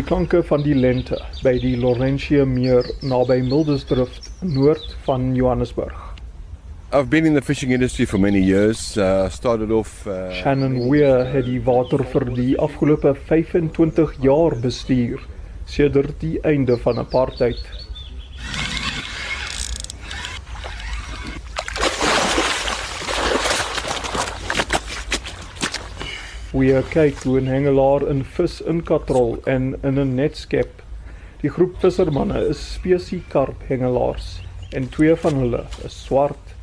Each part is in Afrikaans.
Die klanke van die lente by die Laurentia Meer naby Mildesdrift noord van Johannesburg. I've been in the fishing industry for many years. Uh, started off. Uh, Shannon Weir het die water vir die afgelope 25 jaar bestuur sedert die einde van apartheid. Weir kyk hoe 'n hengelaar 'n vis inkatrol en in 'n net skep. Die groep vissermanne is spesiekarp hengelaars en twee van hulle is swart.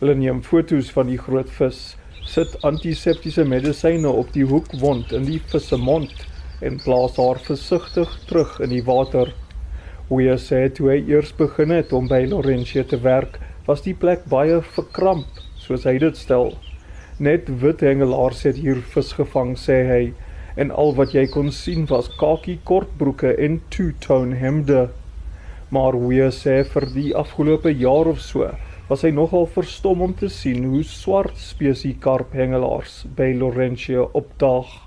Hulle neem foto's van die groot vis, sit antiseptiese medisyne op die hoekwond in die vis se mond en plaas haar versigtig terug in die water. Hoe sê toe hy eers begin het om by Laurentia te werk, was die plek baie verkramp, soos hy dit stel. Net wit hengelaars het hier vis gevang, sê hy, en al wat jy kon sien was kakie kortbroeke en two-tone hemde. Maar hoe sê vir die afgelope jaar of so, was hy nogal verstom om te sien hoe swart spesie karp hengelaars by Laurentia opdaag.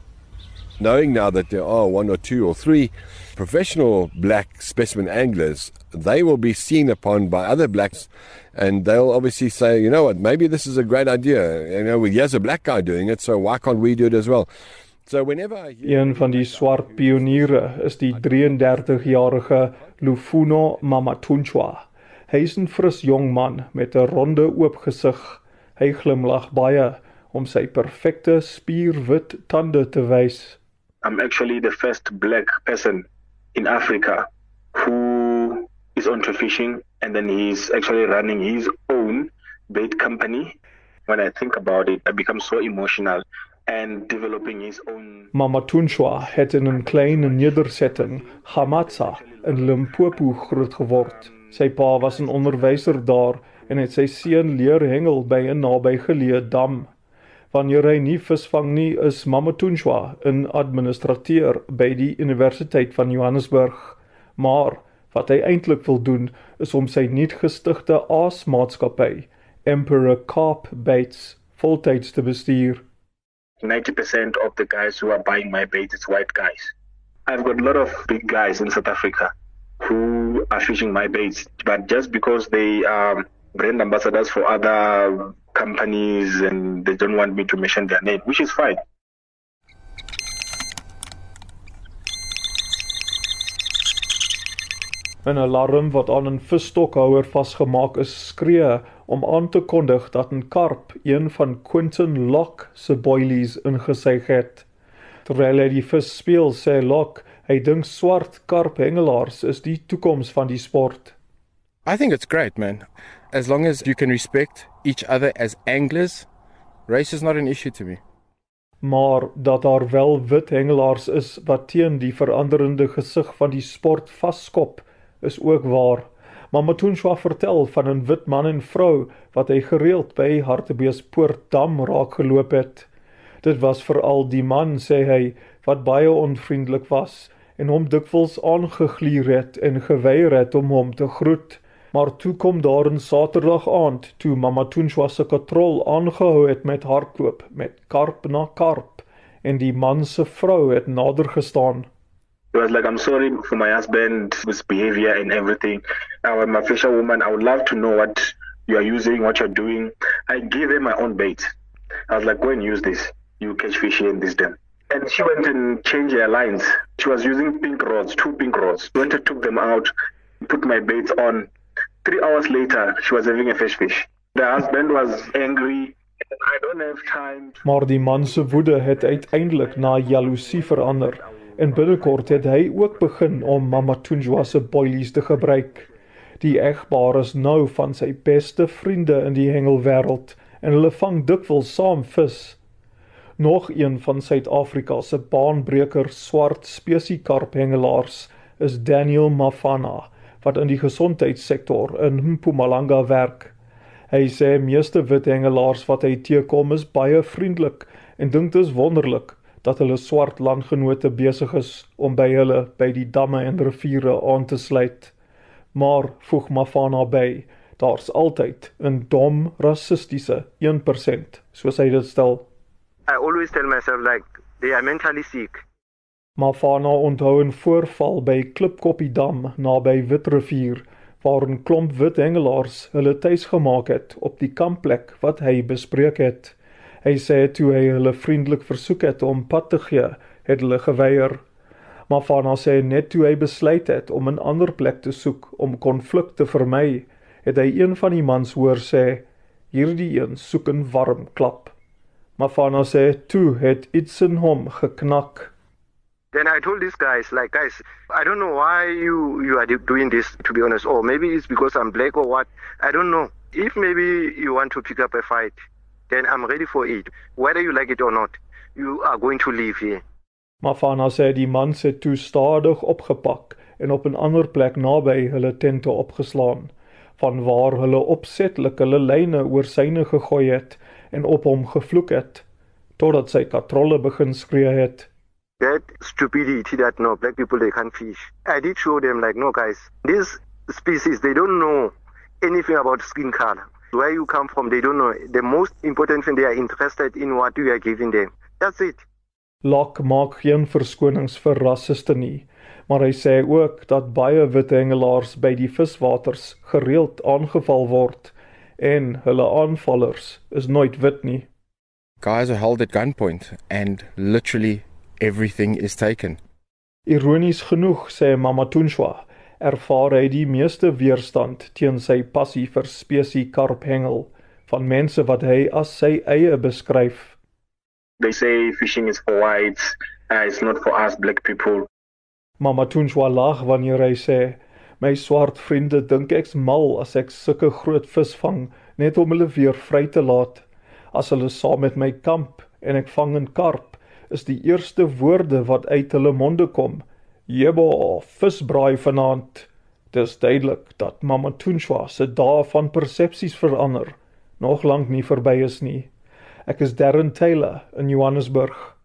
Knowing now that there are one or two or three professional black specimen anglers, they will be seen upon by other blacks and they'll obviously say, you know what, maybe this is a great idea. You know, here's a black guy doing it, so why can't we do it as well? So whenever I hear een van die swart pioniere is die 33-jarige Lufuno Mamatunchwa. Hy is 'n fris jong man met 'n ronde oop gesig. Hy glimlag baie om sy perfekte spierwit tande te wys. I'm actually the first black person in Africa who is onto fishing and then he's actually running his own bait company. When I think about it, I become so emotional and developing his own Mama Tunshwa het in 'n klein nedersetting, Hamatsa, in Limpopo groot geword. Sy pa was 'n onderwyser daar en het sy seun leer hengel by 'n nabygeleë dam. Wanneer hy nie visvang nie, is Mama Tunshwa 'n administrateur by die Universiteit van Johannesburg. Maar Wat hy eintlik wil doen is om sy nuut gestigte aasmaatskappy, Emperor Carp Baits, voltyds te bestuur. 90% of the guys who are buying my bait is white guys. I've got a lot of big guys in South Africa who are fishing my baits, but just because they are brand ambassadors for other companies and they don't want me to mention their name, which is fine. In 'n alarm wat aan 'n visstokhouer vasgemaak is, skree om aan te kondig dat 'n karp een van Quentin Lock se boilies ingesuig het. Terwyl hy die vis speel, sê Lock, hy dink swart karphengelaars is die toekoms van die sport. I think it's great, man. As long as you can respect each other as anglers, race is not an issue to me. Maar dat daar wel wit hengelaars is wat teen die veranderende gesig van die sport vaskop, is ook waar. Maar Matunshwa vertel van 'n wit man en vrou wat hy gereeld by Hartbeespoort dam raak geloop het. Dit was veral die man, sê hy, wat baie onvriendelik was en hom dikwels aangegluur het en geweier het om hom te groet. Maar toe kom daar 'n Saterdag aand toe Mama Tunshwa se katrol aangehou het met hardloop met karp na karp en die man se vrou het nader gestaan. He was like, I'm sorry for my husband's behavior and everything. I'm a fisherwoman. I would love to know what you are using, what you're doing. I gave her my own bait. I was like, go and use this. You catch fish here in this dam. And she went and changed her lines. She was using pink rods, two pink rods. Went and took them out, put my baits on. Three hours later, she was having a fish fish. The husband was angry. I don't have time. Maar die man se woede het uiteindelik na jaloesie verander en binnekort het hy ook begin om Mama Tunjwa se boilies te gebruik. Die egpaar is nou van sy beste vriende in die hengelwêreld en hulle vang dikwels saam vis. Nog een van Suid-Afrika se baanbreker swart spesiekarp hengelaars is Daniel Mafana wat in die gesondheidssektor in Mpumalanga werk. Hy sê meeste wit hengelaars wat hy teekom is baie vriendelik en dink dit is wonderlik dat hulle swart landgenote besig is om by hulle by die damme en riviere aan te sluit. Maar voeg Mafana by, daar's altyd 'n dom rassistiese 1%, soos hy dit stel. I always tell myself like they are mentally sick. Mafana onthou 'n voorval by Klipkoppiedam naby Witrivier waar 'n klomp wit hengelaars hulle tuis gemaak het op die kampplek wat hy bespreek het. Hy sê toe hy hulle vriendelik versoek het om pad te gee, het hulle geweier. Mafana sê net toe hy besluit het om 'n ander plek te soek om konflik te vermy, het hy een van die mans hoor sê: "Hierdie een soek 'n warm klap." Mafana sê toe het iets in hom geknak. Then I told these guys, like, guys, I don't know why you, you are doing this, to be honest, or maybe it's because I'm black or what. I don't know. If maybe you want to pick up a fight, then I'm ready for it. Whether you like it or not, you are going to leave here. Mafana sê die man se toe stadig opgepak en op 'n ander plek naby hulle tente opgeslaan, vanwaar hulle opsetlik hulle lyne oor syne gegooi het en op hom gevloek het totdat sy katrolle begin skree het. That stupidity that no black people they can't fish. I did show them like no guys, this species they don't know anything about skin color. Where you come from, they don't know. The most important thing they are interested in what you are giving them. That's it. Lok maak geen verskonings vir rassiste nie, maar hy sê ook dat baie wit hengelaars by die viswaters gereeld aangeval word en hulle aanvallers is nooit wit nie. Guys are held at gunpoint and literally everything is taken. Ironies genoeg sê Mama Tunshwa, ervaar hy die meeste weerstand teen sy passie vir spesie karphengel van mense wat hy as sy eie beskryf. They say fishing is for whites, uh, it's not for us black people. Mama Tunshwa lag wanneer hy sê My swart vriende dink ek's mal as ek sulke groot vis vang net om hulle weer vry te laat. As hulle saam met my kamp en ek vang 'n karp, is die eerste woorde wat uit hulle monde kom. Jebo, visbraai vanaand. Dis duidelik dat Mama Tunshwa se dae van persepsies verander nog lank nie verby is nie. Ek is Darren Taylor in Johannesburg.